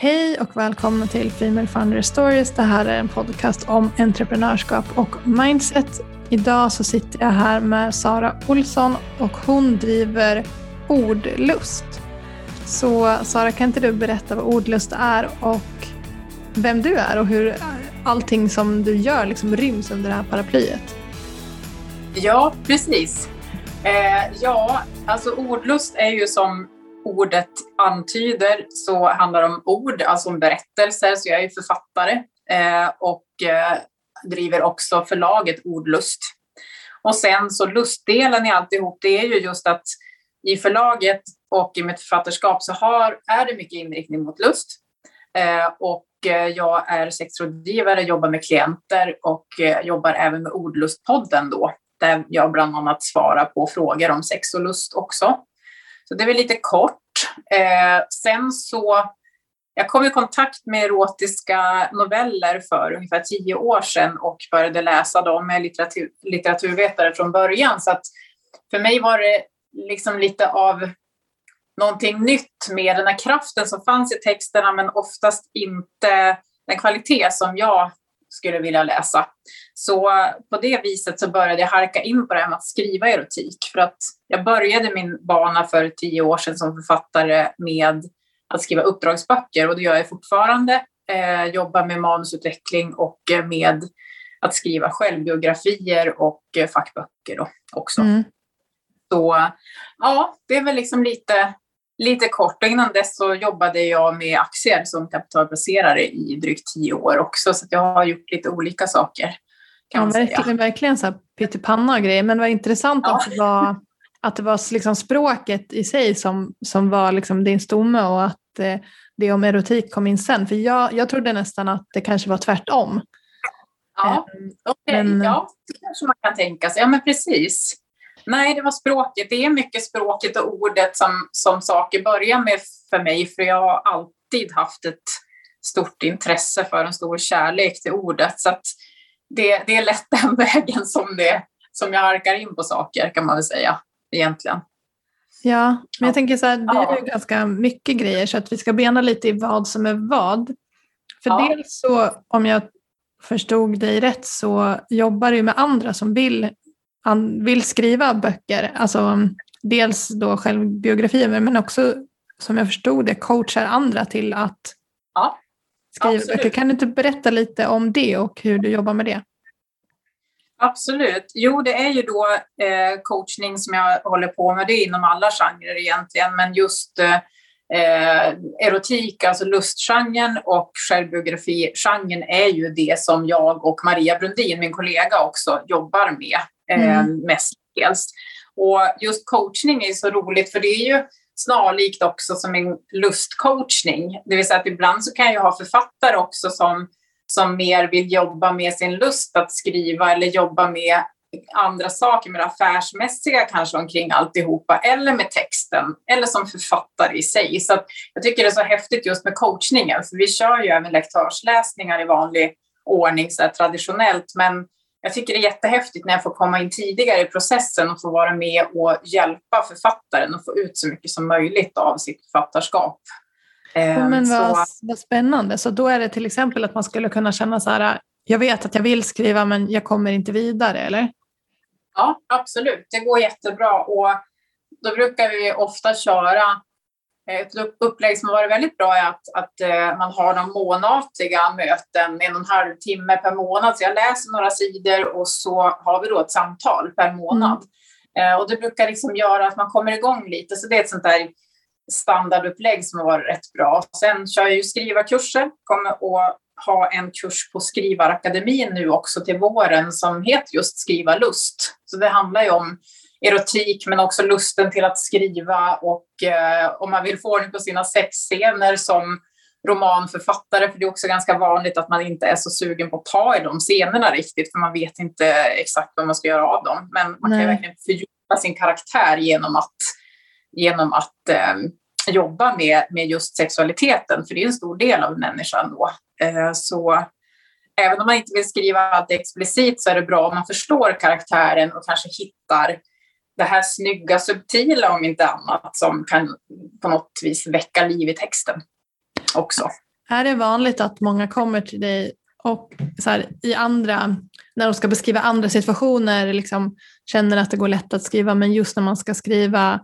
Hej och välkomna till Female Founder Stories. Det här är en podcast om entreprenörskap och mindset. Idag så sitter jag här med Sara Olsson och hon driver Ordlust. Så Sara, kan inte du berätta vad Ordlust är och vem du är och hur allting som du gör liksom ryms under det här paraplyet? Ja, precis. Eh, ja, alltså Ordlust är ju som ordet antyder så handlar det om ord, alltså om berättelser. Så jag är författare eh, och eh, driver också förlaget Ordlust. Och sen så lustdelen i alltihop, det är ju just att i förlaget och i mitt författarskap så har, är det mycket inriktning mot lust. Eh, och jag är sexrådgivare, jobbar med klienter och jobbar även med Ordlustpodden då, där jag bland annat svarar på frågor om sex och lust också. Så det är väl lite kort. Eh, sen så, jag kom i kontakt med erotiska noveller för ungefär tio år sedan och började läsa dem med litteratur, litteraturvetare från början. Så att för mig var det liksom lite av någonting nytt med den här kraften som fanns i texterna men oftast inte den kvalitet som jag skulle vilja läsa. Så på det viset så började jag harka in på det här med att skriva erotik. För att jag började min bana för tio år sedan som författare med att skriva uppdragsböcker och det gör jag fortfarande. Eh, jobbar med manusutveckling och med att skriva självbiografier och fackböcker då också. Mm. Så ja, det är väl liksom lite lite kort. Innan dess så jobbade jag med aktier som kapitalplacerare i drygt tio år också, så jag har gjort lite olika saker. Kan ja, verkligen, säga. verkligen så här pyttipanna och grejer, men var intressant ja. att det var, att det var liksom språket i sig som, som var liksom din stomme och att eh, det om erotik kom in sen. För jag, jag trodde nästan att det kanske var tvärtom. Ja, um, okay. men, ja det kanske man kan tänka sig. Ja, men precis. Nej, det var språket. Det är mycket språket och ordet som, som saker börjar med för mig, för jag har alltid haft ett stort intresse för en stor kärlek till ordet. Så det, det är lätt den vägen som, det, som jag harkar in på saker, kan man väl säga, egentligen. Ja, men jag tänker så här, vi ja. gör ganska mycket grejer så att vi ska bena lite i vad som är vad. För ja. dels så, om jag förstod dig rätt, så jobbar du med andra som vill han vill skriva böcker, alltså dels då självbiografier men också som jag förstod det coachar andra till att ja, skriva absolut. böcker. Kan du inte berätta lite om det och hur du jobbar med det? Absolut. Jo, det är ju då eh, coachning som jag håller på med. Det är inom alla genrer egentligen, men just eh, erotik, alltså lustgenren och självbiografigenren är ju det som jag och Maria Brundin, min kollega, också jobbar med eh, mm. mestadels. Och just coachning är så roligt för det är ju snarlikt också som en lustcoachning. Det vill säga att ibland så kan jag ha författare också som, som mer vill jobba med sin lust att skriva eller jobba med andra saker, med det affärsmässiga kanske omkring alltihopa, eller med texten, eller som författare i sig. Så jag tycker det är så häftigt just med coachningen, för vi kör ju även lektörsläsningar i vanlig ordning så traditionellt, men jag tycker det är jättehäftigt när jag får komma in tidigare i processen och få vara med och hjälpa författaren och få ut så mycket som möjligt av sitt författarskap. Ja, men vad, så... vad spännande. Så då är det till exempel att man skulle kunna känna så här, jag vet att jag vill skriva men jag kommer inte vidare, eller? Ja, absolut. Det går jättebra och då brukar vi ofta köra ett upplägg som har varit väldigt bra är att, att eh, man har de månatliga möten, en och en halv timme per månad. Så jag läser några sidor och så har vi då ett samtal per månad. Mm. Eh, och det brukar liksom göra att man kommer igång lite. Så det är ett sånt där standardupplägg som har varit rätt bra. Sen kör jag ju skrivarkurser, kommer att ha en kurs på Skrivarakademin nu också till våren som heter just Skriva lust. Så det handlar ju om erotik men också lusten till att skriva och eh, om man vill få ordning på sina sexscener som romanförfattare, för det är också ganska vanligt att man inte är så sugen på att ta i de scenerna riktigt, för man vet inte exakt vad man ska göra av dem. Men man Nej. kan verkligen fördjupa sin karaktär genom att, genom att eh, jobba med, med just sexualiteten, för det är en stor del av människan då. Eh, så även om man inte vill skriva allt explicit så är det bra om man förstår karaktären och kanske hittar det här snygga, subtila om inte annat som kan på något vis väcka liv i texten också. Är det vanligt att många kommer till dig och så här, i andra, när de ska beskriva andra situationer liksom, känner att det går lätt att skriva men just när man ska skriva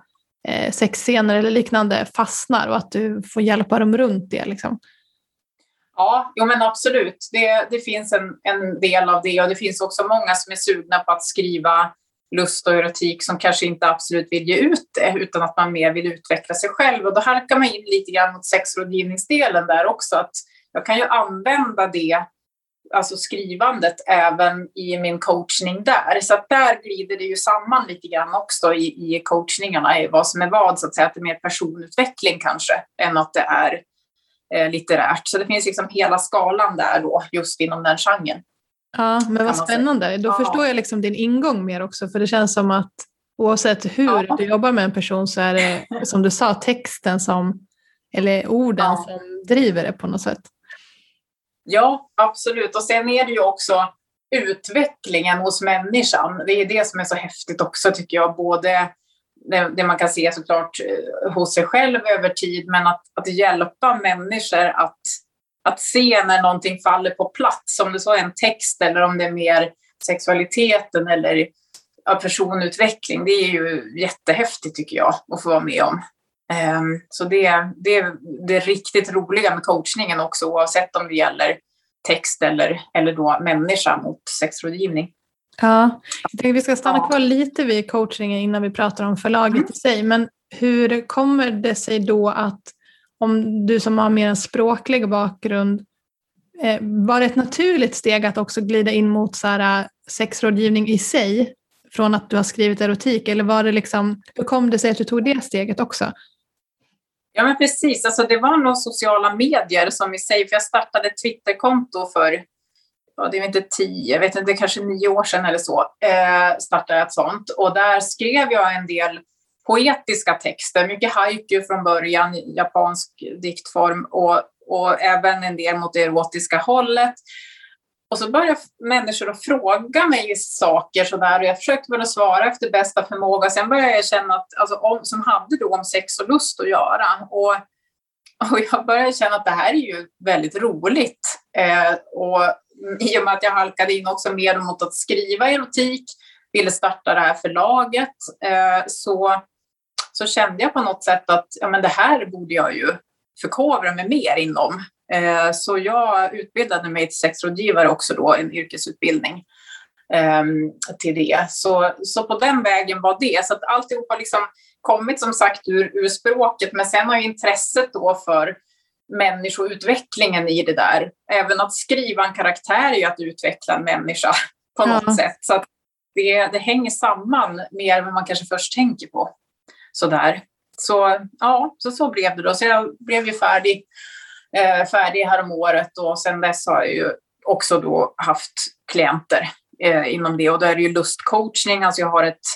eh, sexscener eller liknande fastnar och att du får hjälpa dem runt det? Liksom? Ja, jo men absolut. Det, det finns en, en del av det och det finns också många som är sugna på att skriva lust och erotik som kanske inte absolut vill ge ut det utan att man mer vill utveckla sig själv. Och då halkar man in lite grann mot sexrådgivningsdelen där också. Att jag kan ju använda det, alltså skrivandet, även i min coachning där. Så att där glider det ju samman lite grann också i, i coachningarna, i vad som är vad, så att säga, att det är mer personutveckling kanske, än att det är eh, litterärt. Så det finns liksom hela skalan där då, just inom den genren. Ja, men vad spännande. Då ja. förstår jag liksom din ingång mer också, för det känns som att oavsett hur ja. du jobbar med en person så är det, som du sa, texten som, eller orden ja. som driver det på något sätt. Ja, absolut. Och sen är det ju också utvecklingen hos människan. Det är det som är så häftigt också tycker jag. Både det, man kan se såklart eh, hos sig själv över tid, men att, att hjälpa människor att att se när någonting faller på plats, om det så är en text eller om det är mer sexualiteten eller personutveckling. Det är ju jättehäftigt tycker jag att få vara med om. Ehm, så det, det är det riktigt roliga med coachningen också, oavsett om det gäller text eller, eller då människa mot sexrådgivning. Ja, jag tänkte vi ska stanna kvar lite vid coachingen innan vi pratar om förlaget mm. i sig. Men hur kommer det sig då att om du som har mer en språklig bakgrund, eh, var det ett naturligt steg att också glida in mot så här, eh, sexrådgivning i sig från att du har skrivit erotik? Eller var det liksom, hur kom det sig att du tog det steget också? Ja men precis, alltså det var nog sociala medier som i sig, för jag startade ett Twitterkonto för, ja, det är inte tio, jag vet inte, kanske nio år sedan eller så, eh, startade jag ett sånt. Och där skrev jag en del poetiska texter, mycket haiku från början, japansk diktform och, och även en del mot det erotiska hållet. Och så började människor att fråga mig saker sådär och jag försökte väl svara efter bästa förmåga. Sen började jag känna att, alltså, om, som hade då om sex och lust att göra. Och, och jag började känna att det här är ju väldigt roligt. Eh, och i och med att jag halkade in också mer mot att skriva erotik, ville starta det här förlaget, eh, så så kände jag på något sätt att ja, men det här borde jag ju förkovra mig mer inom. Eh, så jag utbildade mig till sexrådgivare också då, en yrkesutbildning eh, till det. Så, så på den vägen var det. Så att alltihop har liksom kommit som sagt ur, ur språket, men sen har ju intresset då för människoutvecklingen i det där. Även att skriva en karaktär är ju att utveckla en människa på något ja. sätt. Så det, det hänger samman mer än vad man kanske först tänker på sådär. Så ja, så, så blev det då. Så jag blev ju färdig, eh, färdig härom året och sen dess har jag ju också då haft klienter eh, inom det och då är det ju lustcoachning, alltså jag har ett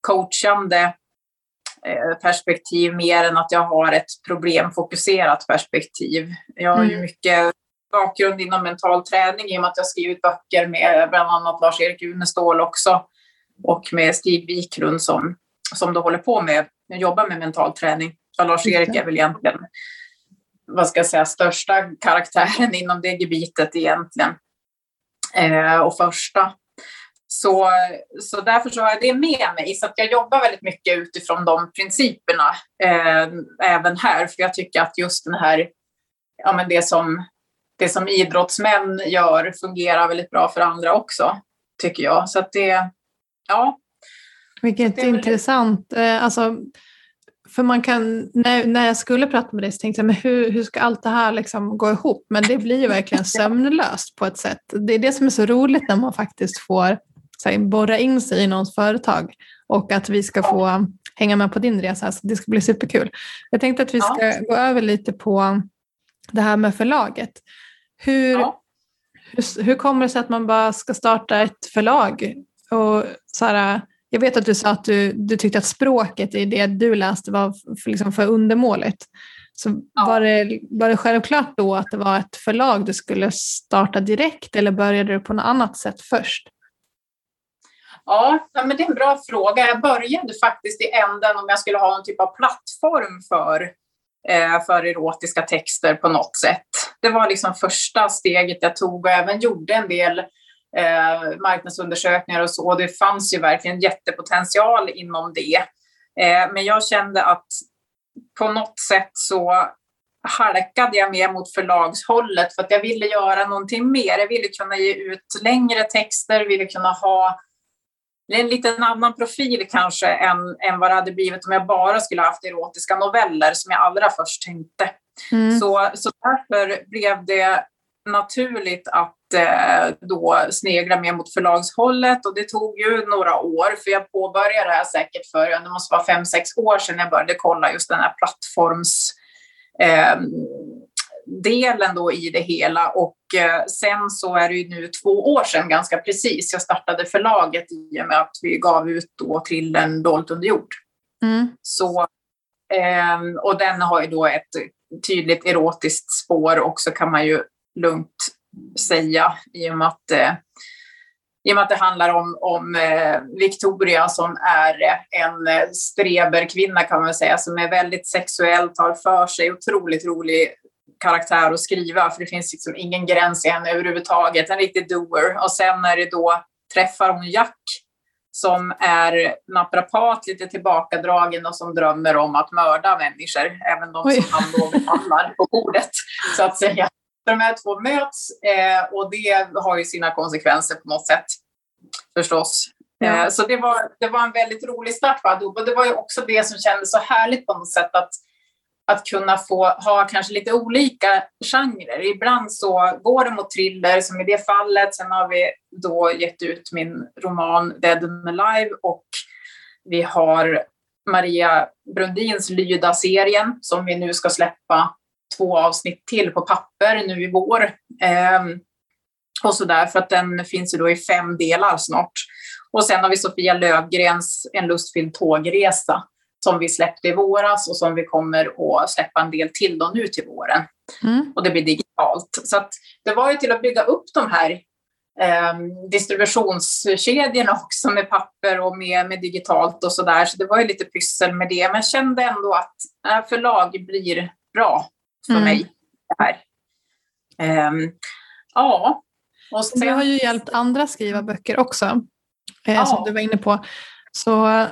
coachande eh, perspektiv mer än att jag har ett problemfokuserat perspektiv. Jag har mm. ju mycket bakgrund inom mental träning i och med att jag skrivit böcker med bland annat Lars-Erik Unestål också och med Stig Wiklund som, som då håller på med jobbar med mental träning. Lars-Erik är väl egentligen, vad ska jag säga, största karaktären inom det gebitet egentligen. Eh, och första. Så, så därför så har jag det med mig. Så att jag jobbar väldigt mycket utifrån de principerna eh, även här. För jag tycker att just den här, ja men det som, det som idrottsmän gör fungerar väldigt bra för andra också, tycker jag. Så att det, ja, vilket intressant. Eh, alltså, för man kan, när, när jag skulle prata med dig så tänkte jag, men hur, hur ska allt det här liksom gå ihop? Men det blir ju verkligen sömnlöst på ett sätt. Det är det som är så roligt när man faktiskt får här, borra in sig i någons företag och att vi ska få hänga med på din resa. Så det ska bli superkul. Jag tänkte att vi ska ja. gå över lite på det här med förlaget. Hur, ja. hur, hur kommer det sig att man bara ska starta ett förlag? Och så här, jag vet att du sa att du, du tyckte att språket i det du läste var för, liksom för undermåligt. Så ja. var, det, var det självklart då att det var ett förlag du skulle starta direkt eller började du på något annat sätt först? Ja, men det är en bra fråga. Jag började faktiskt i änden om jag skulle ha någon typ av plattform för eh, för erotiska texter på något sätt. Det var liksom första steget jag tog och även gjorde en del eh, marknadsundersökningar och så. Det fanns ju verkligen jättepotential inom det. Eh, men jag kände att på något sätt så halkade jag mer mot förlagshållet för att jag ville göra någonting mer. Jag ville kunna ge ut längre texter, ville kunna ha en lite annan profil kanske än, än vad det hade blivit om jag bara skulle haft erotiska noveller som jag allra först tänkte. Mm. Så, så därför blev det naturligt att eh, då snegla mer mot förlagshållet och det tog ju några år för jag påbörjade det här säkert för, det måste vara fem, sex år sedan jag började kolla just den här plattforms eh, delen då i det hela och eh, sen så är det ju nu två år sedan ganska precis jag startade förlaget i och med att vi gav ut då till en dolt under jord. Mm. Så, eh, och den har ju då ett tydligt erotiskt spår också kan man ju lugnt säga i och med att eh, i och att det handlar om, om eh, Victoria som är en eh, streberkvinna kan man säga, som är väldigt sexuell, tar för sig, otroligt rolig karaktär att skriva, för det finns liksom ingen gräns i henne överhuvudtaget, en riktig doer. Och sen är det då träffar hon Jack som är naprapat, lite tillbakadragen och som drömmer om att mörda människor, även de som han då behandlar på bordet, så att säga de här två möts eh, och det har ju sina konsekvenser på något sätt förstås. Ja. Eh, så det var, det var en väldigt rolig start för Adobe och det var ju också det som kändes så härligt på något sätt att, att kunna få ha kanske lite olika genrer. Ibland så går det mot thriller som i det fallet. Sen har vi då gett ut min roman Dead and Alive och vi har Maria Brundins Lyda-serien som vi nu ska släppa två avsnitt till på papper nu i vår. Eh, och så där, för att den finns ju då i fem delar snart. Och sen har vi Sofia Lövgrens En lustfylld tågresa som vi släppte i våras och som vi kommer att släppa en del till då nu till våren. Mm. Och det blir digitalt. Så att det var ju till att bygga upp de här eh, distributionskedjorna också med papper och med, med digitalt och så där. Så det var ju lite pyssel med det. Men kände ändå att äh, förlag blir bra för mm. mig. Det här. Um, ja. Och sen... Du har ju hjälpt andra skriva böcker också, eh, ja. som du var inne på. Så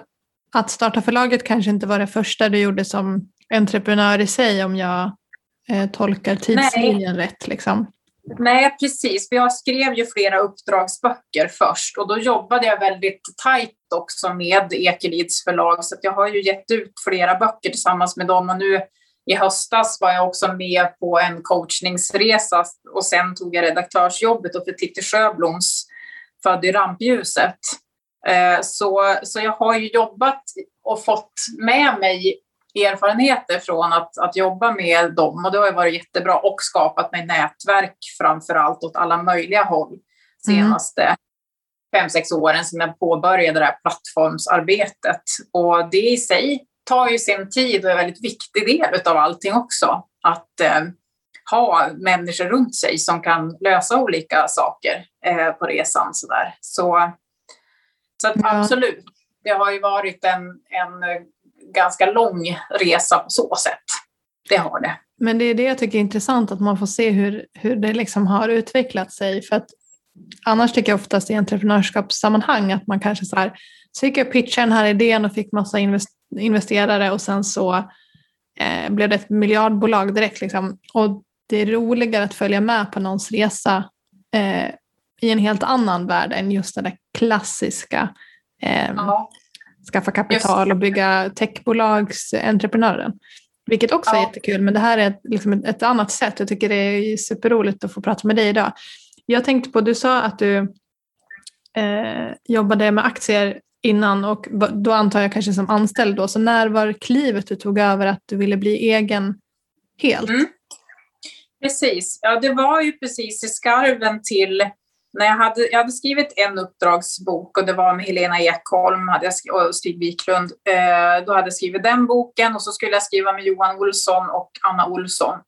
att starta förlaget kanske inte var det första du gjorde som entreprenör i sig om jag eh, tolkar tidslinjen Nej. rätt. Liksom. Nej, precis. För jag skrev ju flera uppdragsböcker först och då jobbade jag väldigt tajt också med Ekelids förlag så jag har ju gett ut flera böcker tillsammans med dem och nu i höstas var jag också med på en coachningsresa och sen tog jag redaktörsjobbet för Titti Sjöbloms Född i rampljuset. Eh, så, så jag har ju jobbat och fått med mig erfarenheter från att, att jobba med dem och det har varit jättebra och skapat mig nätverk framför allt åt alla möjliga håll senaste mm. fem, sex åren som jag påbörjade det här plattformsarbetet. Och det i sig tar ju sin tid och är en väldigt viktig del av allting också. Att eh, ha människor runt sig som kan lösa olika saker eh, på resan. Så, där. så, så att, ja. absolut, det har ju varit en, en ganska lång resa på så sätt. Det har det. Men det är det jag tycker är intressant, att man får se hur, hur det liksom har utvecklat sig. För att annars tycker jag oftast i entreprenörskapssammanhang att man kanske så här, så gick jag och pitchade den här idén och fick massa invest investerare och sen så eh, blev det ett miljardbolag direkt. Liksom. Och det är roligare att följa med på någons resa eh, i en helt annan värld än just den där klassiska eh, ja. skaffa kapital och bygga techbolagsentreprenören. Vilket också ja. är jättekul, men det här är ett, liksom ett, ett, annat sätt. Jag tycker det är superroligt att få prata med dig idag. Jag tänkte på, du sa att du eh, jobbade med aktier innan och då antar jag kanske som anställd då. Så när var klivet du tog över att du ville bli egen helt? Mm. Precis, ja det var ju precis i skarven till när jag hade, jag hade skrivit en uppdragsbok och det var med Helena Ekholm hade jag, och Stig Wiklund. Eh, då hade jag skrivit den boken och så skulle jag skriva med Johan Olsson och Anna Olsson.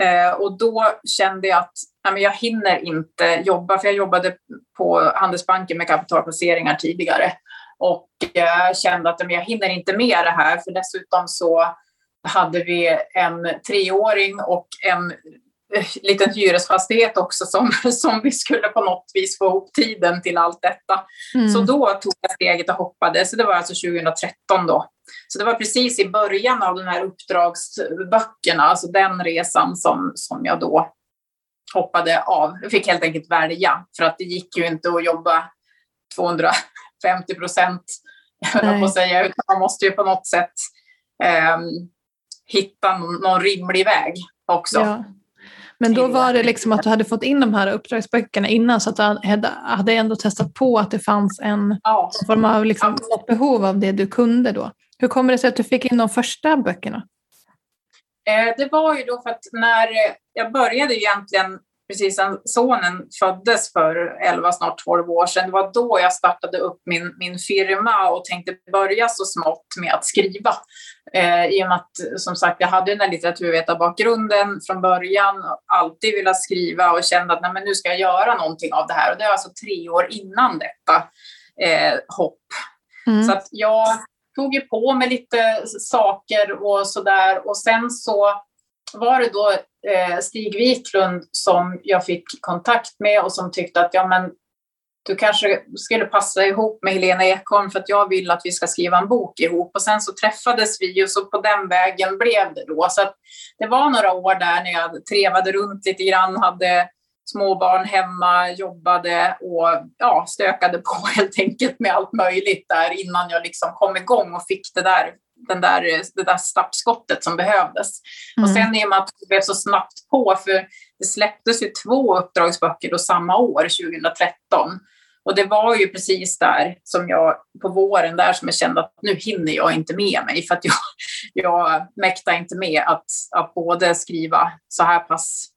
Eh, och då kände jag att nej, jag hinner inte jobba, för jag jobbade på Handelsbanken med kapitalplaceringar tidigare och eh, kände att jag hinner inte med det här för dessutom så hade vi en treåring och en eh, liten hyresfastighet också som, som vi skulle på något vis få ihop tiden till allt detta. Mm. Så då tog jag steget och hoppade, så det var alltså 2013 då. Så det var precis i början av de här uppdragsböckerna, alltså den resan som, som jag då hoppade av. Jag fick helt enkelt välja, för att det gick ju inte att jobba 250 procent, på att säga, utan man måste ju på något sätt eh, hitta någon, någon, rimlig väg också. Ja. Men då var det liksom att du hade fått in de här uppdragsböckerna innan så att du hade, hade ändå testat på att det fanns en ja. form av liksom, ja. behov av det du kunde då. Hur kommer det sig att du fick in de första böckerna? Eh, det var ju då för att när jag började egentligen precis när sonen föddes för 11, snart 12 år sedan, det var då jag startade upp min, min firma och tänkte börja så smått med att skriva. Eh, I och med att, som sagt, jag hade den här litteraturvetarbakgrunden från början, alltid velat skriva och kände att nej, men nu ska jag göra någonting av det här. Och det är alltså tre år innan detta eh, hopp. Mm. Så att jag tog ju på mig lite saker och sådär och sen så var det då eh, Stig Wiklund som jag fick kontakt med och som tyckte att ja, men du kanske skulle passa ihop med Helena Ekholm för att jag vill att vi ska skriva en bok ihop. Och sen så träffades vi och så på den vägen blev det då. Så det var några år där när jag trevade runt lite grann, hade småbarn hemma, jobbade och ja, stökade på helt enkelt med allt möjligt där innan jag liksom kom igång och fick det där den där, det där startskottet som behövdes. Mm. Och sen i och med att det blev så snabbt på, för det släpptes ju två uppdragsböcker då samma år, 2013. Och det var ju precis där som jag, på våren där som jag kände att nu hinner jag inte med mig för att jag, jag mäktar inte med att, att både skriva så här pass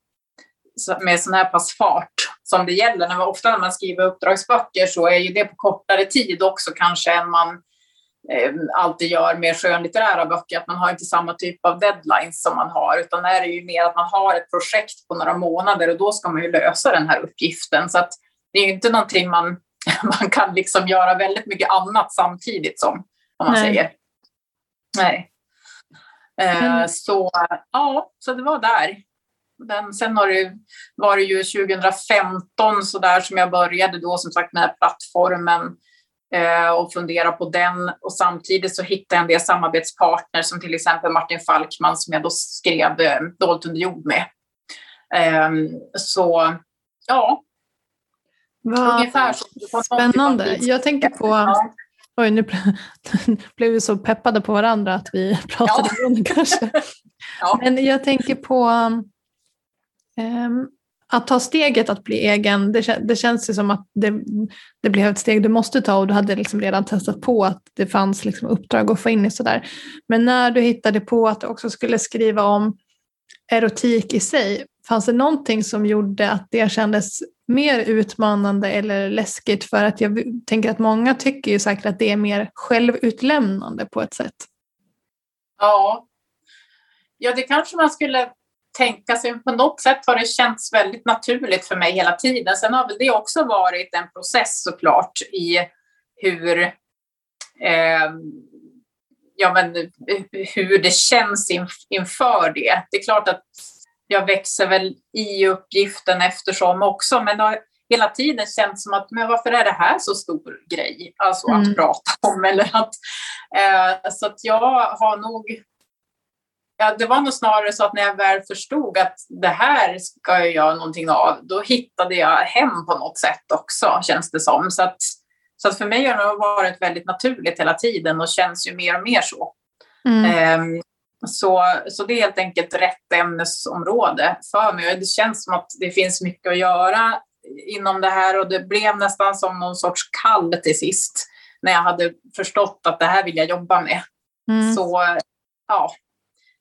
med sån här pass fart som det gäller. När man, ofta när man skriver uppdragsböcker så är ju det på kortare tid också kanske än man alltid gör med skönlitterära böcker, att man har inte samma typ av deadlines som man har, utan det är ju mer att man har ett projekt på några månader och då ska man ju lösa den här uppgiften. Så att det är ju inte någonting man, man kan liksom göra väldigt mycket annat samtidigt som, om man Nej. säger. Nej. Eh, så ja, så det var där. Den, sen har det, var det ju 2015 så där som jag började då som sagt med plattformen Eh, och fundera på den. Och samtidigt så hittade jag en del samarbetspartners som till exempel Martin Falkman som jag då skrev eh, Dolt under jord med. Ehm, så ja. Vad Ungefär så. Spännande. Jag tänker på ja. Oj, nu blev vi så peppade på varandra att vi pratade ja. om det kanske. ja. Men jag tänker på um, att ta steget att bli egen, det, det känns ju som att det, det blev ett steg du måste ta och du hade liksom redan testat på att det fanns liksom uppdrag att få in i sådär. Men när du hittade på att du också skulle skriva om erotik i sig, fanns det någonting som gjorde att det kändes mer utmanande eller läskigt? För att jag tänker att många tycker ju säkert att det är mer självutlämnande på ett sätt. Ja, ja det kanske man skulle tänka sig, på något sätt har det känts väldigt naturligt för mig hela tiden. Sen har väl det också varit en process såklart i hur, eh, ja, men, hur det känns inför det. Det är klart att jag växer väl i uppgiften eftersom också, men det har hela tiden känts som att men varför är det här så stor grej alltså mm. att prata om? Eller att, eh, så att jag har nog Ja, det var nog snarare så att när jag väl förstod att det här ska jag göra någonting av, då hittade jag hem på något sätt också, känns det som. Så att, så att för mig har det varit väldigt naturligt hela tiden och känns ju mer och mer så. Mm. Um, så, så det är helt enkelt rätt ämnesområde för mig. Det känns som att det finns mycket att göra inom det här och det blev nästan som någon sorts kall till sist när jag hade förstått att det här vill jag jobba med. Mm. Så ja,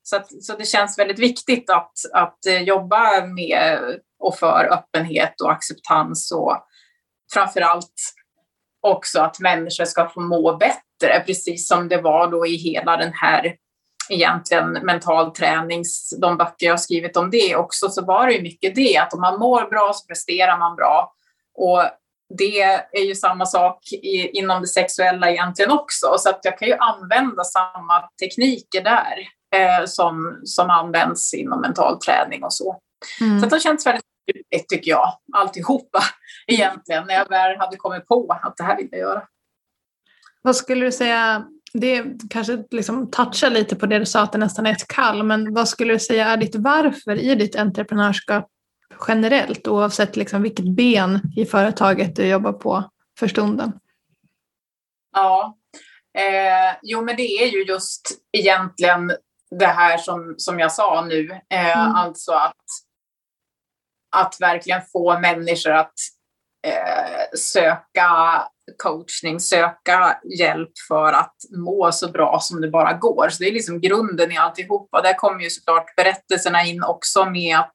så, att, så det känns väldigt viktigt att, att eh, jobba med och för öppenhet och acceptans och framför allt också att människor ska få må bättre, precis som det var då i hela den här egentligen mental tränings, de böcker jag har skrivit om det också, så var det ju mycket det att om man mår bra så presterar man bra. Och det är ju samma sak i, inom det sexuella egentligen också, så att jag kan ju använda samma tekniker där eh, som, som används inom mental träning och så. Mm. Så det har känts väldigt naturligt tycker jag, alltihopa egentligen, när jag väl hade kommit på att det här vill jag göra. Vad skulle du säga, det kanske liksom touchar lite på det du sa att det nästan är ett kall, men vad skulle du säga är ditt varför i ditt entreprenörskap generellt oavsett liksom vilket ben i företaget du jobbar på för stunden? Ja, eh, jo men det är ju just egentligen det här som, som jag sa nu, eh, mm. alltså att, att verkligen få människor att eh, söka coachning, söka hjälp för att må så bra som det bara går. Så det är liksom grunden i alltihopa. Där kommer ju såklart berättelserna in också med att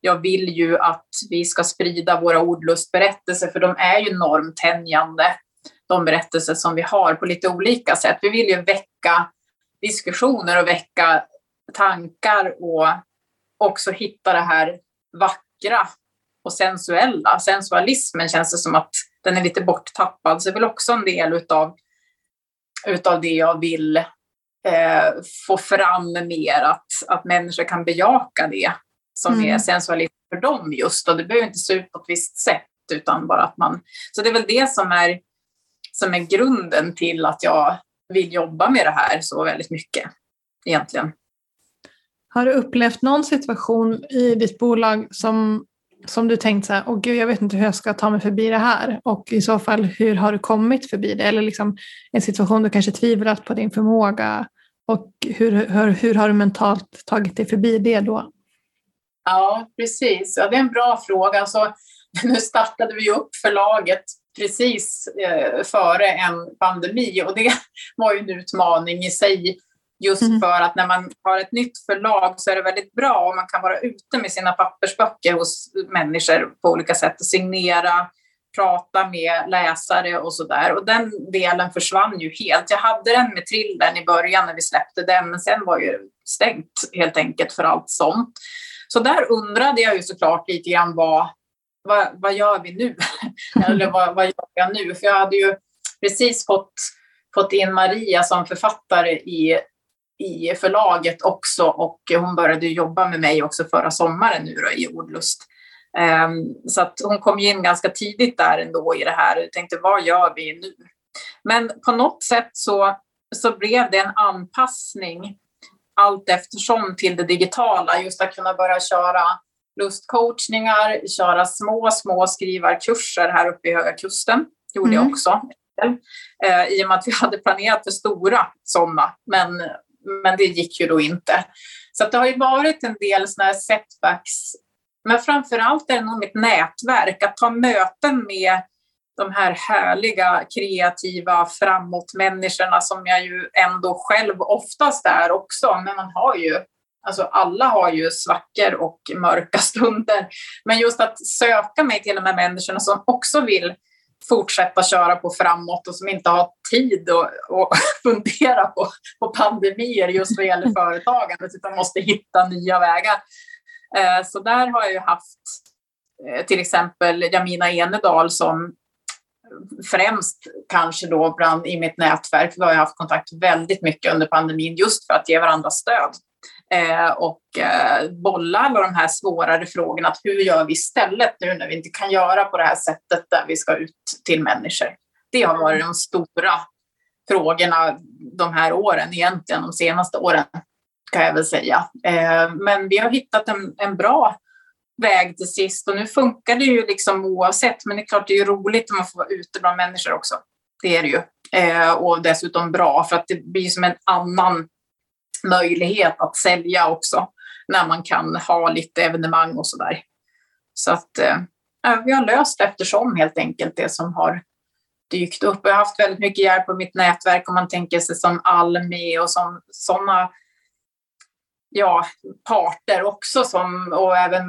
jag vill ju att vi ska sprida våra ordlustberättelser, för de är ju normtänjande, de berättelser som vi har på lite olika sätt. Vi vill ju väcka diskussioner och väcka tankar och också hitta det här vackra och sensuella. Sensualismen känns det som att den är lite borttappad, så det är väl också en del utav, utav det jag vill eh, få fram mer, att, att människor kan bejaka det som mm. är sensualism för dem just. Och det behöver inte se ut på ett visst sätt, utan bara att man... Så det är väl det som är, som är grunden till att jag vill jobba med det här så väldigt mycket egentligen. Har du upplevt någon situation i ditt bolag som, som du tänkt så här, åh gud, jag vet inte hur jag ska ta mig förbi det här och i så fall hur har du kommit förbi det? Eller liksom en situation du kanske tvivlat på din förmåga och hur, hur, hur har du mentalt tagit dig förbi det då? Ja, precis. Ja, det är en bra fråga. Alltså, nu startade vi upp förlaget precis eh, före en pandemi och det var ju en utmaning i sig. Just mm. för att när man har ett nytt förlag så är det väldigt bra om man kan vara ute med sina pappersböcker hos människor på olika sätt och signera, prata med läsare och så där. Och den delen försvann ju helt. Jag hade den med trillen i början när vi släppte den, men sen var ju stängt helt enkelt för allt sånt. Så där undrade jag ju såklart lite grann vad, vad, vad gör vi nu? Eller vad, vad gör jag nu? För jag hade ju precis fått, fått in Maria som författare i, i förlaget också och hon började jobba med mig också förra sommaren nu då, i Ordlust. Um, så att hon kom in ganska tidigt där ändå i det här. Jag tänkte, vad gör vi nu? Men på något sätt så, så blev det en anpassning allt eftersom till det digitala. Just att kunna börja köra lustcoachningar, köra små, små skrivarkurser här uppe i Höga Kusten. gjorde mm. jag också. Eh, I och med att vi hade planerat för stora sådana, men, men det gick ju då inte. Så det har ju varit en del sådana här setbacks. Men framför allt är det nog mitt nätverk, att ta möten med de här härliga, kreativa, framåt-människorna som jag ju ändå själv oftast är också. Men man har ju, alltså alla har ju svackor och mörka stunder. Men just att söka mig till de här människorna som också vill fortsätta köra på framåt och som inte har tid att, att fundera på, på pandemier just vad gäller företagandet utan måste hitta nya vägar. Eh, så där har jag ju haft eh, till exempel Jamina Enedal som främst kanske då bland, i mitt nätverk, vi har jag haft kontakt väldigt mycket under pandemin just för att ge varandra stöd eh, och eh, bolla alla de här svårare frågorna. Att hur gör vi istället nu när vi inte kan göra på det här sättet där vi ska ut till människor? Det har varit de stora frågorna de här åren, egentligen de senaste åren kan jag väl säga. Eh, men vi har hittat en, en bra väg till sist. Och nu funkar det ju liksom oavsett, men det är klart det är roligt om man får vara ute bland människor också. Det är det ju. Eh, och dessutom bra, för att det blir som en annan möjlighet att sälja också, när man kan ha lite evenemang och sådär. Så att eh, vi har löst eftersom helt enkelt det som har dykt upp. Jag har haft väldigt mycket hjälp på mitt nätverk om man tänker sig som Almi och som sådana ja, parter också som, och även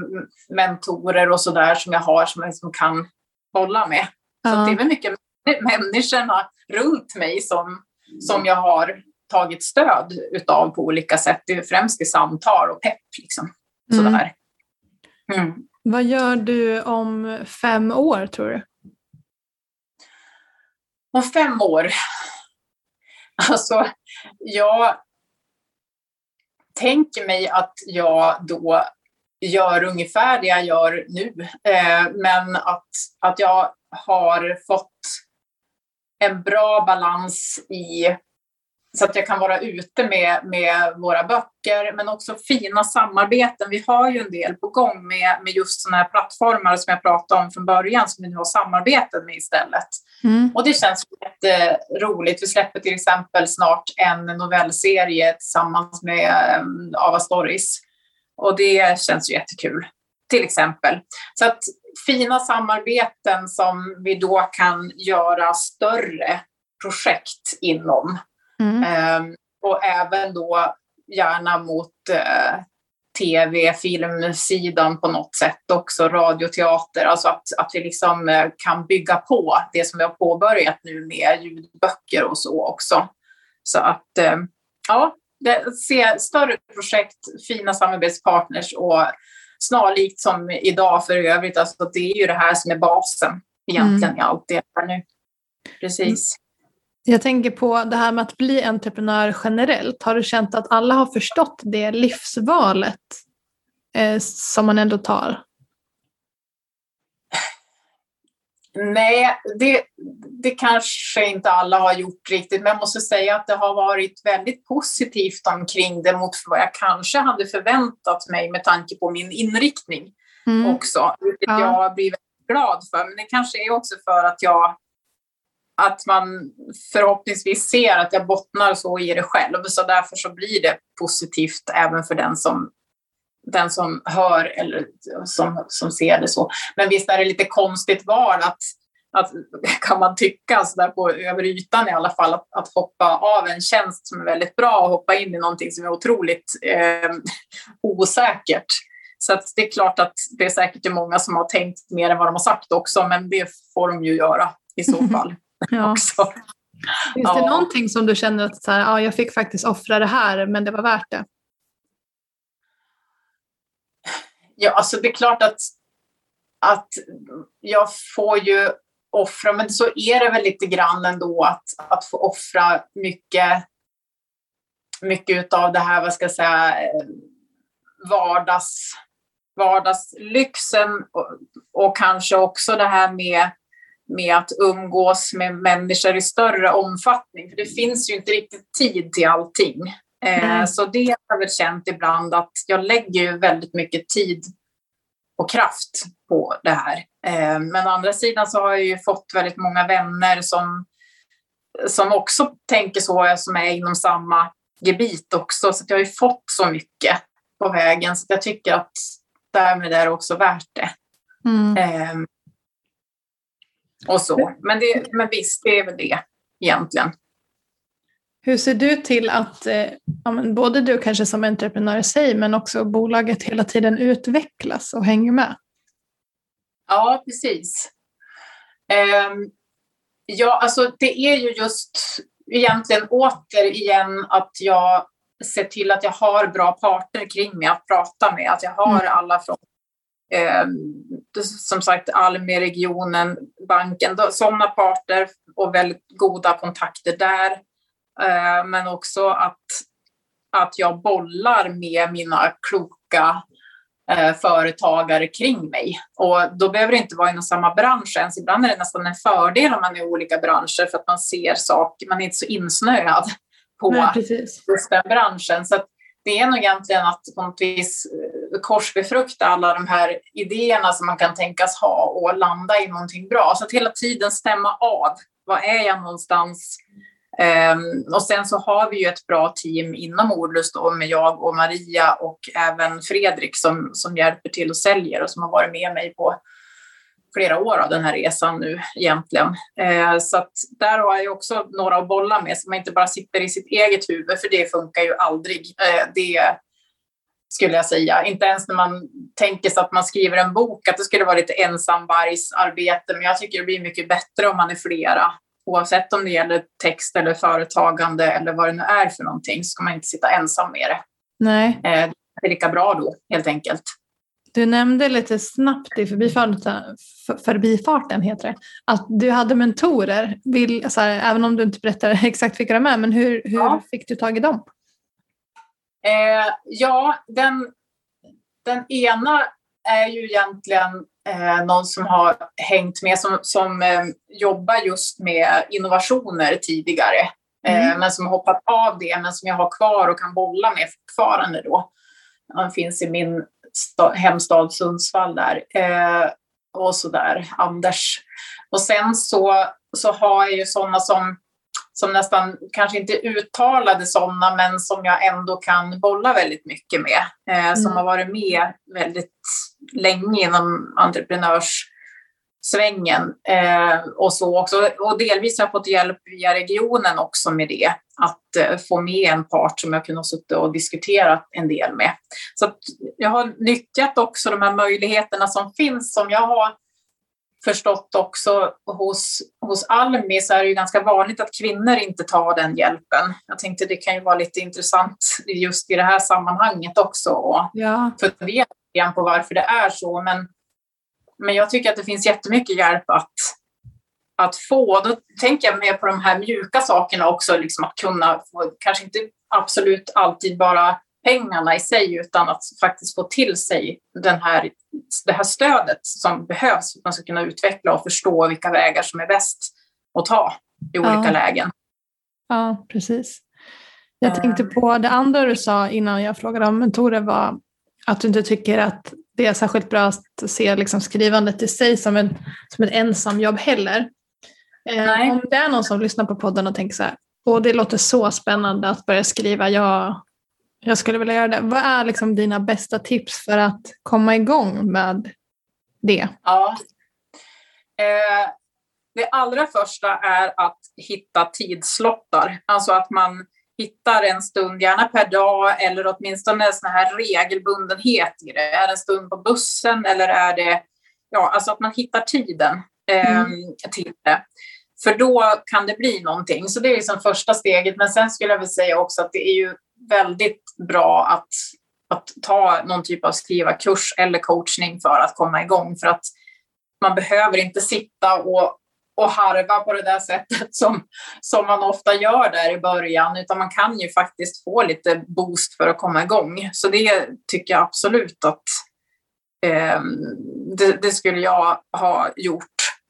mentorer och sådär som jag har som jag liksom kan bolla med. Så det är väl mycket människorna runt mig som, som jag har tagit stöd utav på olika sätt. Det är främst i samtal och pepp. Liksom. Mm. Sådär. Mm. Vad gör du om fem år tror du? Om fem år? Alltså, jag tänker mig att jag då gör ungefär det jag gör nu, eh, men att, att jag har fått en bra balans i så att jag kan vara ute med, med våra böcker, men också fina samarbeten. Vi har ju en del på gång med, med just sådana här plattformar som jag pratade om från början, som vi nu har samarbeten med istället. Mm. Och det känns jätteroligt. Vi släpper till exempel snart en novellserie tillsammans med um, Ava Stories. Och det känns ju jättekul, till exempel. Så att fina samarbeten som vi då kan göra större projekt inom. Mm. Um, och även då gärna mot uh, tv, filmsidan på något sätt också, radioteater, alltså att, att vi liksom uh, kan bygga på det som vi har påbörjat nu med ljudböcker och så också. Så att uh, ja, det, se större projekt, fina samarbetspartners och snarlikt som idag för övrigt, alltså det är ju det här som är basen egentligen mm. i allt det här nu. Precis. Jag tänker på det här med att bli entreprenör generellt. Har du känt att alla har förstått det livsvalet eh, som man ändå tar? Nej, det, det kanske inte alla har gjort riktigt, men jag måste säga att det har varit väldigt positivt omkring det mot vad jag kanske hade förväntat mig med tanke på min inriktning mm. också, vilket ja. jag blir väldigt glad för. Men det kanske är också för att jag att man förhoppningsvis ser att jag bottnar så i det själv, så därför så blir det positivt även för den som den som hör eller som, som ser det så. Men visst är det lite konstigt val att, att kan man tycka så där på över ytan i alla fall, att, att hoppa av en tjänst som är väldigt bra och hoppa in i någonting som är otroligt eh, osäkert. Så det är klart att det är säkert många som har tänkt mer än vad de har sagt också, men det får de ju göra i så fall. ja. också. Finns det ja. någonting som du känner att så här, ja, jag fick faktiskt offra det här, men det var värt det? Ja, alltså det är klart att, att jag får ju offra, men så är det väl lite grann ändå att, att få offra mycket, mycket av det här, vad ska jag säga, vardags, vardagslyxen och, och kanske också det här med, med att umgås med människor i större omfattning. För det finns ju inte riktigt tid till allting. Mm. Så det har jag väl känt ibland att jag lägger väldigt mycket tid och kraft på det här. Eh, men å andra sidan så har jag ju fått väldigt många vänner som, som också tänker så, som är inom samma gebit också. Så jag har ju fått så mycket på vägen så jag tycker att därmed är det också värt det. Mm. Och så. Men, det, men visst, det är väl det egentligen. Hur ser du till att eh, ja, både du kanske som entreprenör i sig men också bolaget hela tiden utvecklas och hänger med? Ja, precis. Um, ja, alltså det är ju just egentligen återigen att jag ser till att jag har bra parter kring mig att prata med. Att jag har mm. alla från som sagt Almi-regionen, banken, sådana parter och väldigt goda kontakter där. Eh, men också att, att jag bollar med mina kloka eh, företagare kring mig. Och då behöver det inte vara inom samma bransch ens. Ibland är det nästan en fördel om man är i olika branscher för att man ser saker, man är inte så insnöad på Nej, just den branschen. Så det är nog egentligen att på något vis eh, korsbefrukta alla de här idéerna som man kan tänkas ha och landa i någonting bra. Så att hela tiden stämma av. Var är jag någonstans? Um, och sen så har vi ju ett bra team inom Ordlust då, med jag och Maria och även Fredrik som, som hjälper till och säljer och som har varit med mig på flera år av den här resan nu egentligen. Uh, så att där har jag också några att bolla med så man inte bara sitter i sitt eget huvud för det funkar ju aldrig. Uh, det skulle jag säga. Inte ens när man tänker sig att man skriver en bok att det skulle vara lite ensamvargsarbete men jag tycker det blir mycket bättre om man är flera oavsett om det gäller text eller företagande eller vad det nu är för någonting, så ska man inte sitta ensam med det. Nej. Eh, det är lika bra då, helt enkelt. Du nämnde lite snabbt i förbifarten, förbifarten heter det, att du hade mentorer. Vill, här, även om du inte berättar exakt vilka de är, men hur, hur ja. fick du tag i dem? Eh, ja, den, den ena är ju egentligen eh, någon som har hängt med, som, som eh, jobbar just med innovationer tidigare, eh, mm. men som har hoppat av det, men som jag har kvar och kan bolla med fortfarande då. Han finns i min hemstad Sundsvall där. Eh, och så där, Anders. Och sen så, så har jag ju sådana som som nästan kanske inte uttalade sådana, men som jag ändå kan bolla väldigt mycket med. Eh, mm. Som har varit med väldigt länge inom entreprenörssvängen. Eh, och, så också. och delvis har jag fått hjälp via regionen också med det. Att eh, få med en part som jag kunnat sitta och diskutera en del med. Så jag har nyttjat också de här möjligheterna som finns som jag har förstått också hos, hos Almi så är det ju ganska vanligt att kvinnor inte tar den hjälpen. Jag tänkte det kan ju vara lite intressant just i det här sammanhanget också och ja. fundera på varför det är så. Men, men jag tycker att det finns jättemycket hjälp att, att få. Då tänker jag mer på de här mjuka sakerna också, liksom att kunna få, kanske inte absolut alltid bara pengarna i sig utan att faktiskt få till sig den här, det här stödet som behövs för att man ska kunna utveckla och förstå vilka vägar som är bäst att ta i olika ja. lägen. Ja, precis. Jag tänkte på det andra du sa innan jag frågade om mentorer var att du inte tycker att det är särskilt bra att se liksom skrivandet i sig som, en, som ett ensamjobb heller. Eh, Nej. Om det är någon som lyssnar på podden och tänker så här, åh det låter så spännande att börja skriva, jag jag skulle vilja göra det. Vad är liksom dina bästa tips för att komma igång med det? Ja. Eh, det allra första är att hitta tidslottar. Alltså att man hittar en stund, gärna per dag eller åtminstone sån här regelbundenhet i det. Är det en stund på bussen eller är det, ja, alltså att man hittar tiden eh, mm. till det. För då kan det bli någonting. Så det är liksom första steget. Men sen skulle jag vilja säga också att det är ju väldigt bra att, att ta någon typ av skriva kurs eller coachning för att komma igång. För att man behöver inte sitta och, och harva på det där sättet som, som man ofta gör där i början, utan man kan ju faktiskt få lite boost för att komma igång. Så det tycker jag absolut att eh, det, det, skulle jag ha gjort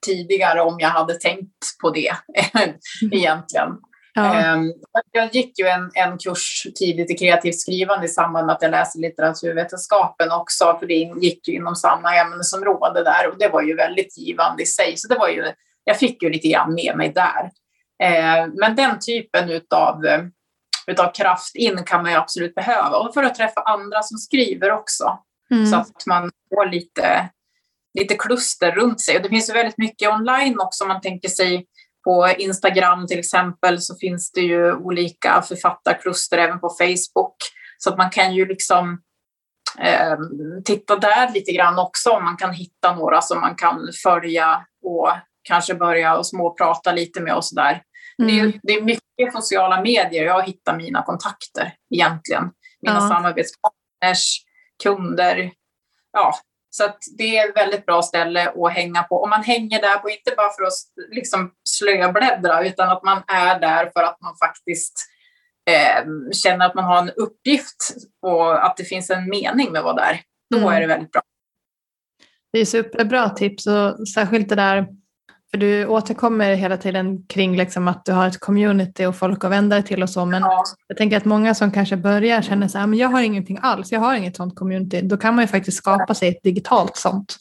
tidigare om jag hade tänkt på det egentligen. Ja. Ehm, jag gick ju en, en kurs tidigt i kreativt skrivande i samband med att jag läste litteraturvetenskapen också, för det gick ju inom samma ämnesområde där och det var ju väldigt givande i sig. Så det var ju, jag fick ju lite grann med mig där. Ehm, men den typen utav, utav kraft in kan man ju absolut behöva och för att träffa andra som skriver också. Mm. Så att man får lite, lite kluster runt sig. Och det finns ju väldigt mycket online också om man tänker sig på Instagram till exempel så finns det ju olika författarkluster även på Facebook. Så att man kan ju liksom eh, titta där lite grann också om man kan hitta några som man kan följa och kanske börja och småprata lite med och sådär. Mm. Det, är, det är mycket sociala medier jag hittar mina kontakter egentligen. Mina ja. samarbetspartners, kunder, ja, så att det är ett väldigt bra ställe att hänga på. Och man hänger där på, inte bara för att liksom slöbläddra, utan att man är där för att man faktiskt eh, känner att man har en uppgift och att det finns en mening med att vara där. Då mm. är det väldigt bra. Det är superbra tips och särskilt det där för du återkommer hela tiden kring liksom att du har ett community och folk att vända dig till och så. Men ja. jag tänker att många som kanske börjar känner så här, men jag har ingenting alls, jag har inget sånt community. Då kan man ju faktiskt skapa sig ett digitalt sånt.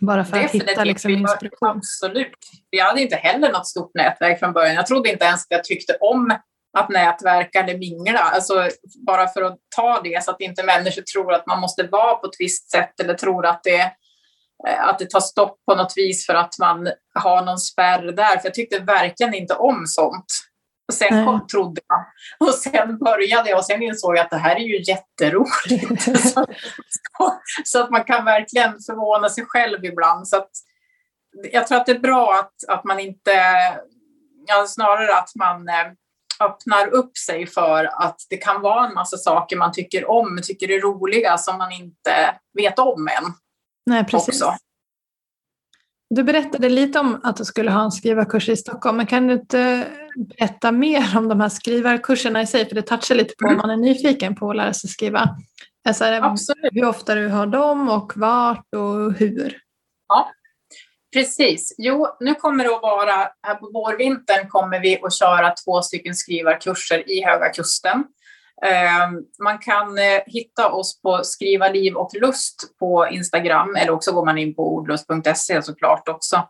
Bara för Definitivt. att hitta liksom inspiration. Absolut. Jag hade inte heller något stort nätverk från början. Jag trodde inte ens att jag tyckte om att nätverka eller mingla. Alltså, bara för att ta det så att inte människor tror att man måste vara på ett visst sätt eller tror att det att det tar stopp på något vis för att man har någon spärr där. För jag tyckte verkligen inte om sånt. Och sen mm. kom, trodde jag. Och sen började jag och sen insåg jag att det här är ju jätteroligt. så, så, att man kan verkligen förvåna sig själv ibland. Så att, jag tror att det är bra att, att man inte, ja, snarare att man eh, öppnar upp sig för att det kan vara en massa saker man tycker om, tycker är roliga som man inte vet om än. Nej, precis. Också. Du berättade lite om att du skulle ha en skrivarkurs i Stockholm, men kan du inte berätta mer om de här skrivarkurserna i sig? För det touchar lite på mm. om man är nyfiken på att lära sig skriva. Alltså, Absolut. Hur ofta du har dem och vart och hur? Ja, precis. Jo, nu kommer det att vara, här på vårvintern kommer vi att köra två stycken skrivarkurser i Höga Kusten. Ehm, man kan eh, hitta oss på Skriva liv och lust på Instagram eller också går man in på ordlust.se såklart också.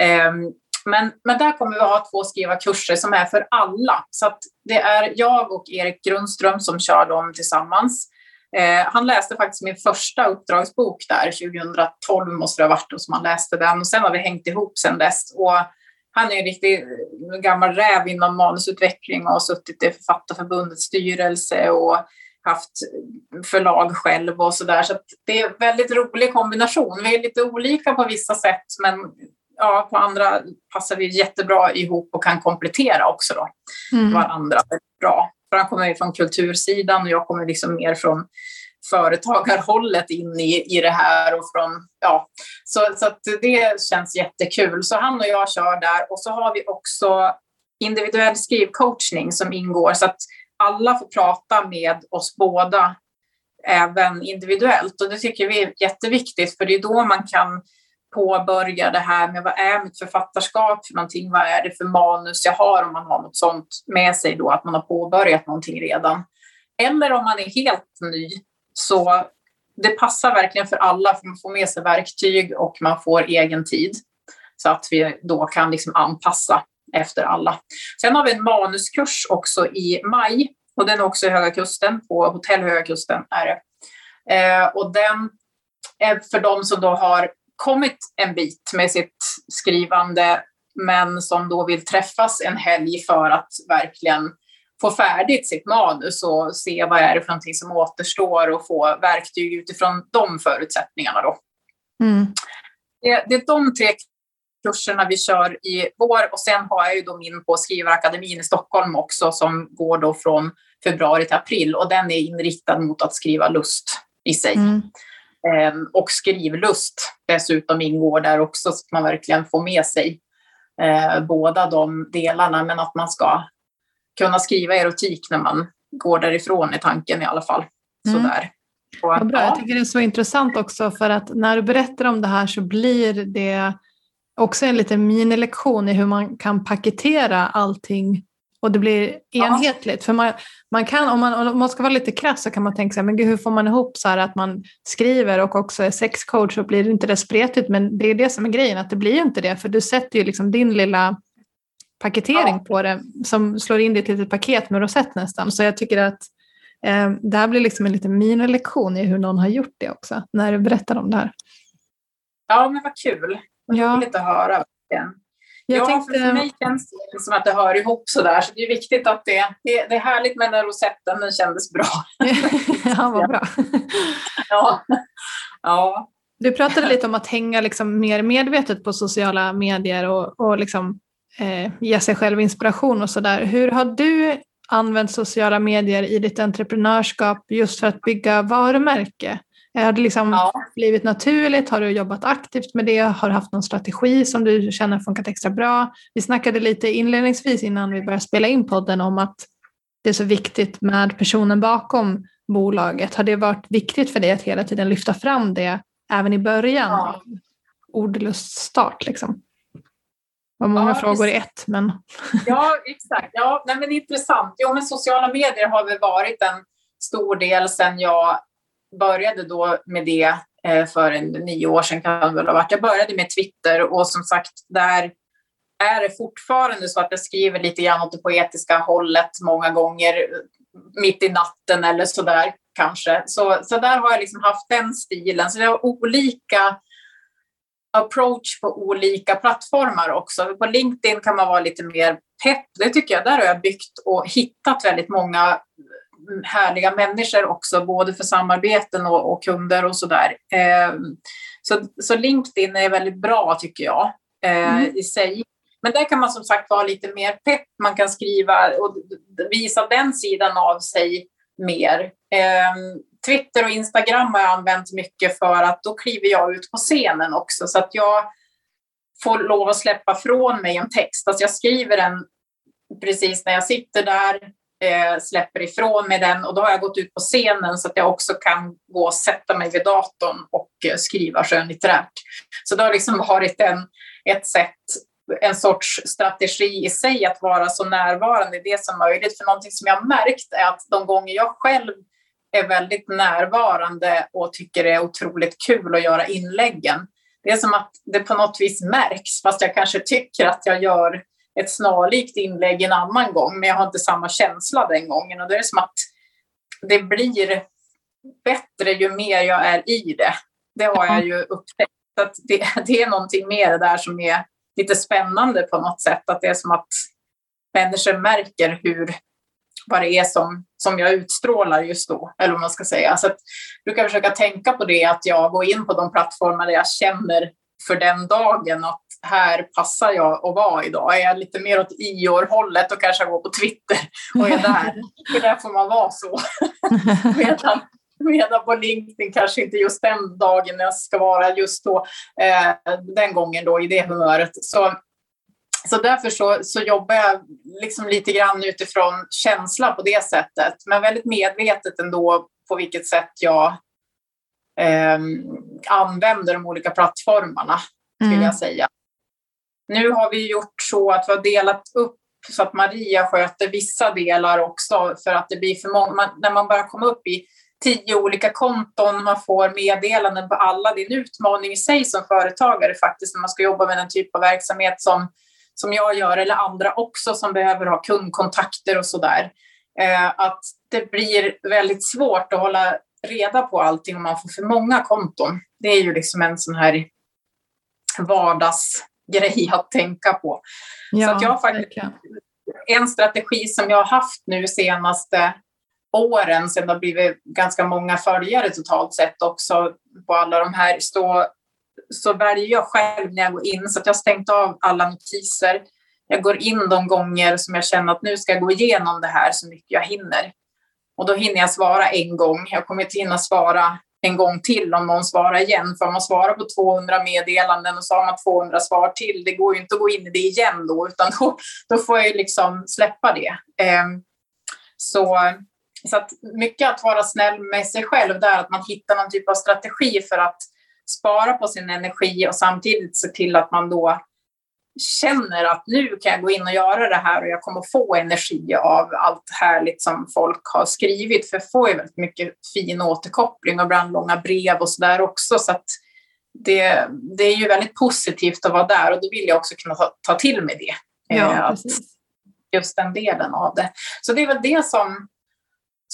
Ehm, men, men där kommer vi att ha två skriva kurser som är för alla. Så att det är jag och Erik Grundström som kör dem tillsammans. Eh, han läste faktiskt min första uppdragsbok där, 2012 måste det ha varit, och som han läste den. Och sen har vi hängt ihop sen dess. Och han är en riktig eh, gammal räv inom manusutveckling och har suttit i Författarförbundets styrelse och haft förlag själv och så där. Så det är en väldigt rolig kombination. Vi är lite olika på vissa sätt, men ja, på andra passar vi jättebra ihop och kan komplettera också då mm. varandra bra. För han kommer ju från kultursidan och jag kommer liksom mer från företagarhållet in i, i det här. Och från, ja, så, så att det känns jättekul. Så han och jag kör där och så har vi också individuell skrivcoachning som ingår så att alla får prata med oss båda även individuellt och det tycker vi är jätteviktigt för det är då man kan påbörja det här med vad är mitt författarskap för någonting, vad är det för manus jag har om man har något sånt med sig då, att man har påbörjat någonting redan. Eller om man är helt ny, så det passar verkligen för alla, för man får med sig verktyg och man får egen tid. Så att vi då kan liksom anpassa efter alla. Sen har vi en manuskurs också i maj och den är också i Höga Kusten, på Hotell Höga Kusten är det. Eh, och den är för de som då har kommit en bit med sitt skrivande men som då vill träffas en helg för att verkligen få färdigt sitt manus och se vad är det för någonting som återstår och få verktyg utifrån de förutsättningarna. Då. Mm. Det, det, är de tre kurserna vi kör i vår och sen har jag ju då min på Skrivarakademin i Stockholm också som går då från februari till april och den är inriktad mot att skriva lust i sig. Mm. Ehm, och skrivlust dessutom ingår där också så att man verkligen får med sig eh, båda de delarna men att man ska kunna skriva erotik när man går därifrån i tanken i alla fall. Mm. Sådär. Och, Vad bra. Ja. Jag tycker det är så intressant också för att när du berättar om det här så blir det också en liten minilektion i hur man kan paketera allting och det blir enhetligt. Ja. För man, man kan, om man, om man ska vara lite krass så kan man tänka sig, men gud, hur får man ihop så att man skriver och också är sexcoach och blir inte det spretigt? Men det är det som är grejen, att det blir inte det, för du sätter ju liksom din lilla paketering ja. på det som slår in det i ett litet paket med rosett nästan. Så jag tycker att eh, det här blir liksom en liten minilektion i hur någon har gjort det också, när du berättar om det här. Ja, men vad kul. Vad ja. roligt att höra. Jag ja, tänkte... för mig känns det som att det hör ihop sådär, så det är viktigt att det, det, det är härligt med den rosetten, den kändes bra. ja, vad bra. ja. ja. Du pratade lite om att hänga liksom mer medvetet på sociala medier och, och liksom eh, ge sig själv inspiration och sådär. Hur har du använt sociala medier i ditt entreprenörskap just för att bygga varumärke? Har det liksom ja. blivit naturligt? Har du jobbat aktivt med det? Har du haft någon strategi som du känner funkat extra bra? Vi snackade lite inledningsvis innan vi började spela in podden om att det är så viktigt med personen bakom bolaget. Har det varit viktigt för dig att hela tiden lyfta fram det även i början ja. av ordluststart? Liksom? Var många ja, frågor i ett. Men... ja, exakt. Ja, nej, men intressant. Jo, men sociala medier har väl varit en stor del sedan jag började då med det eh, för en, nio år sedan kan det väl ha varit. Jag började med Twitter och som sagt, där är det fortfarande så att jag skriver lite grann åt det poetiska hållet många gånger mitt i natten eller så där kanske. Så, så där har jag liksom haft den stilen. Så det har olika approach på olika plattformar också. På LinkedIn kan man vara lite mer pepp. Det tycker jag, där har jag byggt och hittat väldigt många härliga människor också, både för samarbeten och, och kunder och sådär. Eh, så, så LinkedIn är väldigt bra tycker jag eh, mm. i sig. Men där kan man som sagt vara lite mer pepp. Man kan skriva och visa den sidan av sig mer. Eh, Twitter och Instagram har jag använt mycket för att då kliver jag ut på scenen också så att jag får lov att släppa från mig en text. Alltså jag skriver den precis när jag sitter där, eh, släpper ifrån mig den och då har jag gått ut på scenen så att jag också kan gå och sätta mig vid datorn och eh, skriva skönlitterärt. Så det har liksom varit en, ett sätt en sorts strategi i sig att vara så närvarande i det som möjligt. För någonting som jag märkt är att de gånger jag själv är väldigt närvarande och tycker det är otroligt kul att göra inläggen. Det är som att det på något vis märks, fast jag kanske tycker att jag gör ett snarlikt inlägg en annan gång, men jag har inte samma känsla den gången. Och det är som att det blir bättre ju mer jag är i det. Det har jag ju upptäckt. Att det, det är någonting mer där som är lite spännande på något sätt. Att det är som att människor märker hur, vad det är som, som jag utstrålar just då, eller vad man ska säga. Så att jag brukar försöka tänka på det, att jag går in på de plattformar där jag känner för den dagen att här passar jag att vara idag. Är jag lite mer åt Ior-hållet och kanske går på Twitter och är där, för där får man vara så. medan, medan på LinkedIn kanske inte just den dagen jag ska vara just då, eh, den gången då i det humöret. Så, så därför så, så jobbar jag liksom lite grann utifrån känsla på det sättet, men väldigt medvetet ändå på vilket sätt jag eh, använder de olika plattformarna, skulle mm. jag säga. Nu har vi gjort så att vi har delat upp så att Maria sköter vissa delar också för att det blir för många. när man börjar komma upp i tio olika konton, man får meddelanden på alla. Det är en utmaning i sig som företagare faktiskt när man ska jobba med den typ av verksamhet som, som jag gör eller andra också som behöver ha kundkontakter och sådär. Eh, att det blir väldigt svårt att hålla reda på allting om man får för många konton. Det är ju liksom en sån här vardagsgrej att tänka på. Ja, så att jag faktiskt, en strategi som jag har haft nu senaste åren, sen det har blivit ganska många följare totalt sett också på alla de här, så, så väljer jag själv när jag går in, så att jag har stängt av alla notiser. Jag går in de gånger som jag känner att nu ska jag gå igenom det här så mycket jag hinner. Och då hinner jag svara en gång. Jag kommer inte hinna svara en gång till om någon svarar igen. För om man svarar på 200 meddelanden och så har man 200 svar till, det går ju inte att gå in i det igen då, utan då, då får jag liksom släppa det. Ehm, så, så att mycket att vara snäll med sig själv där, att man hittar någon typ av strategi för att spara på sin energi och samtidigt se till att man då känner att nu kan jag gå in och göra det här och jag kommer få energi av allt härligt som folk har skrivit. För jag får ju väldigt mycket fin återkoppling och ibland långa brev och sådär också. Så att det, det är ju väldigt positivt att vara där och då vill jag också kunna ta, ta till mig det. Ja, eh, just den delen av det. Så det är väl det som,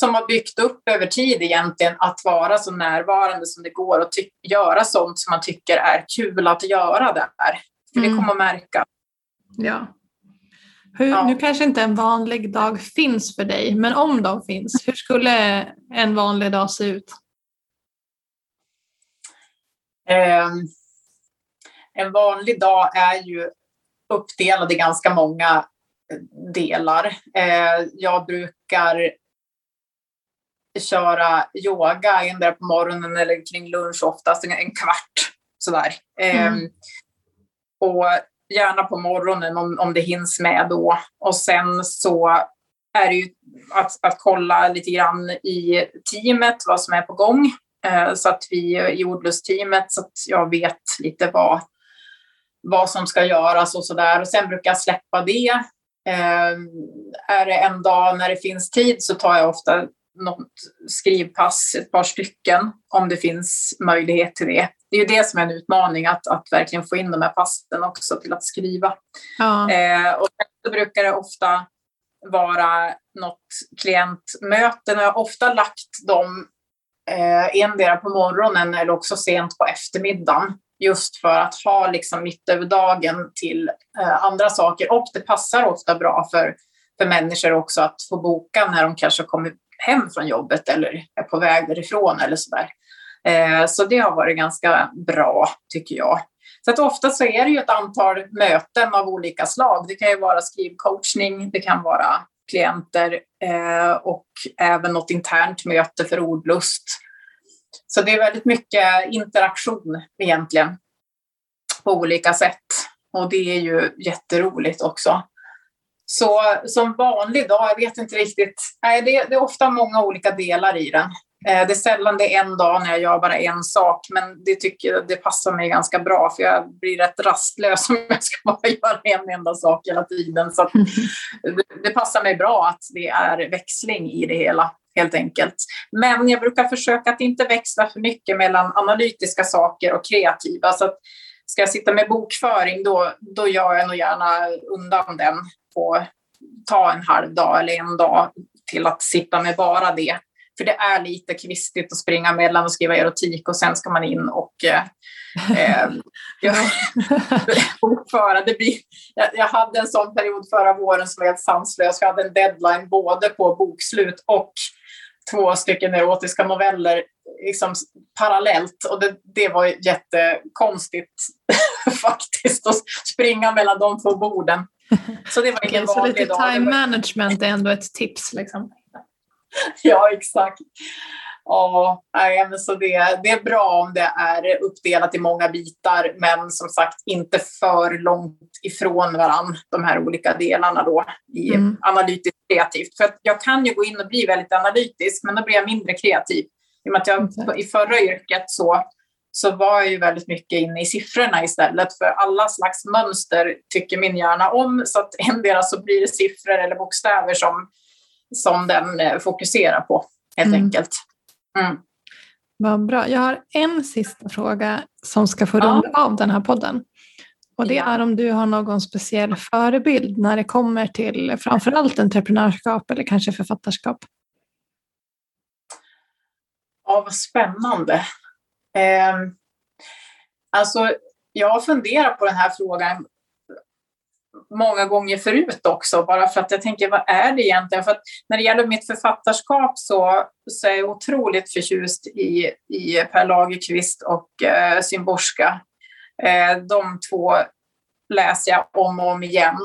som har byggt upp över tid egentligen, att vara så närvarande som det går och göra sånt som man tycker är kul att göra där. För mm. det kommer att märka. Ja. Hur, ja. Nu kanske inte en vanlig dag finns för dig, men om de finns, hur skulle en vanlig dag se ut? Um, en vanlig dag är ju uppdelad i ganska många delar. Uh, jag brukar köra yoga endera på morgonen eller kring lunch oftast en, kvart sådär. Mm. Um, och gärna på morgonen om, om det hinns med då. Och sen så är det ju att, att kolla lite grann i teamet vad som är på gång. Eh, så att vi i ordlustteamet så att jag vet lite vad, vad som ska göras och så där. Och sen brukar jag släppa det. Eh, är det en dag när det finns tid så tar jag ofta något skrivpass, ett par stycken, om det finns möjlighet till det. Det är ju det som är en utmaning, att, att verkligen få in de här passen också till att skriva. Ja. Eh, och då brukar det ofta vara något klientmöte. Jag har ofta lagt dem eh, endera på morgonen eller också sent på eftermiddagen. Just för att ha liksom mitt över dagen till eh, andra saker. Och det passar ofta bra för, för människor också att få boka när de kanske kommer hem från jobbet eller är på väg därifrån eller sådär. Eh, så det har varit ganska bra tycker jag. Så att ofta så är det ju ett antal möten av olika slag. Det kan ju vara skrivcoachning, det kan vara klienter eh, och även något internt möte för ordlust. Så det är väldigt mycket interaktion egentligen på olika sätt och det är ju jätteroligt också. Så som vanlig dag, jag vet inte riktigt. Nej, det, det är ofta många olika delar i den. Eh, det är sällan det är en dag när jag gör bara en sak, men det tycker jag det passar mig ganska bra för jag blir rätt rastlös om jag ska bara göra en enda sak hela tiden. Så det, det, passar mig bra att det är växling i det hela helt enkelt. Men jag brukar försöka att inte växla för mycket mellan analytiska saker och kreativa. Så att ska jag sitta med bokföring då, då gör jag nog gärna undan den på ta en halv dag eller en dag till att sitta med bara det. För det är lite kvistigt att springa mellan och skriva erotik och sen ska man in och eh, eh bokföra. Det blir, jag, jag, hade en sån period förra våren som var helt sanslös. Jag hade en deadline både på bokslut och två stycken erotiska noveller liksom parallellt och det, det var jättekonstigt faktiskt att springa mellan de två borden. Så det var ingen okay, vanlig Så lite time management är ändå ett tips liksom? ja, exakt. Ja, så det, det är bra om det är uppdelat i många bitar, men som sagt inte för långt ifrån varann, de här olika delarna då, i mm. analytiskt kreativt. För jag kan ju gå in och bli väldigt analytisk, men då blir jag mindre kreativ. I och med att jag i förra yrket så, så var jag ju väldigt mycket inne i siffrorna istället, för alla slags mönster tycker min hjärna om, så att endera så blir det siffror eller bokstäver som som den eh, fokuserar på helt mm. enkelt. Mm. Vad bra. Jag har en sista fråga som ska få runda ja. av den här podden. Och det är om du har någon speciell förebild när det kommer till framförallt entreprenörskap eller kanske författarskap? Ja, vad spännande. Eh, alltså, jag har funderat på den här frågan många gånger förut också, bara för att jag tänker vad är det egentligen? För att när det gäller mitt författarskap så, så är jag otroligt förtjust i, i Per Lagerkvist och eh, Symborska. Eh, de två läser jag om och om igen.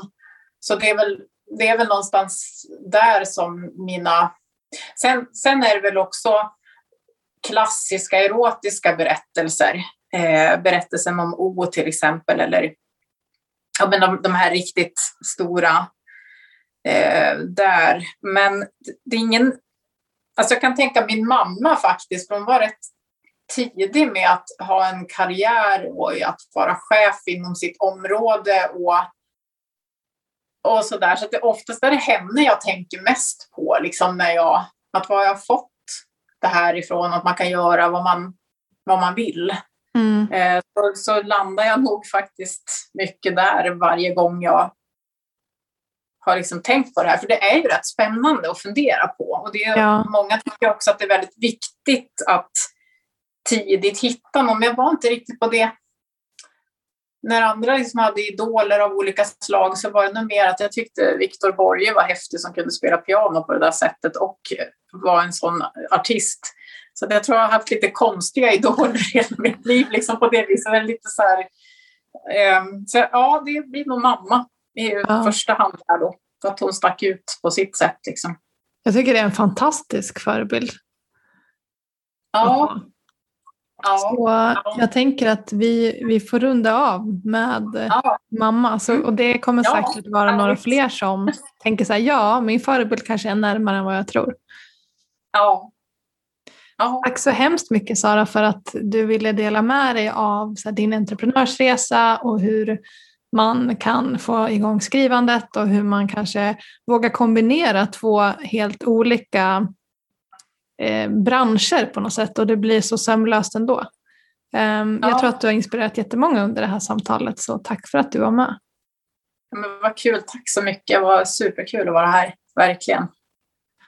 Så det är väl, det är väl någonstans där som mina... Sen, sen är det väl också klassiska erotiska berättelser. Eh, berättelsen om O till exempel, eller ja, men de, de här riktigt stora eh, där. Men det är ingen... Alltså jag kan tänka min mamma faktiskt, för hon var rätt tidig med att ha en karriär och att vara chef inom sitt område och, och så där. Så det oftast är det henne jag tänker mest på, liksom när jag, att var jag fått det här ifrån, att man kan göra vad man, vad man vill. Mm. Eh, så, så, landar jag nog faktiskt mycket där varje gång jag har liksom tänkt på det här. För det är ju rätt spännande att fundera på. Och det är, ja. Många tycker också att det är väldigt viktigt att tidigt hitta någon, men jag var inte riktigt på det. När andra liksom hade idoler av olika slag så var det nog mer att jag tyckte Viktor Borge var häftig som kunde spela piano på det där sättet och var en sån artist. Så jag tror jag har haft lite konstiga idoler i hela mitt liv liksom på det viset. Lite så, här, um, så ja, det blir nog mamma i ja. första hand här då. För att hon stack ut på sitt sätt. Liksom. Jag tycker det är en fantastisk förebild. Ja. Ja. Så jag tänker att vi, vi får runda av med ja. mamma. Så, och det kommer säkert vara några fler som tänker så här, ja, min förebild kanske är närmare än vad jag tror. Ja. Tack så hemskt mycket Sara för att du ville dela med dig av här, din entreprenörsresa och hur man kan få igång skrivandet och hur man kanske vågar kombinera två helt olika eh, branscher på något sätt och det blir så sömlöst ändå. Um, ja. Jag tror att du har inspirerat jättemånga under det här samtalet så tack för att du var med. Men vad kul, tack så mycket. Det var superkul att vara här, verkligen.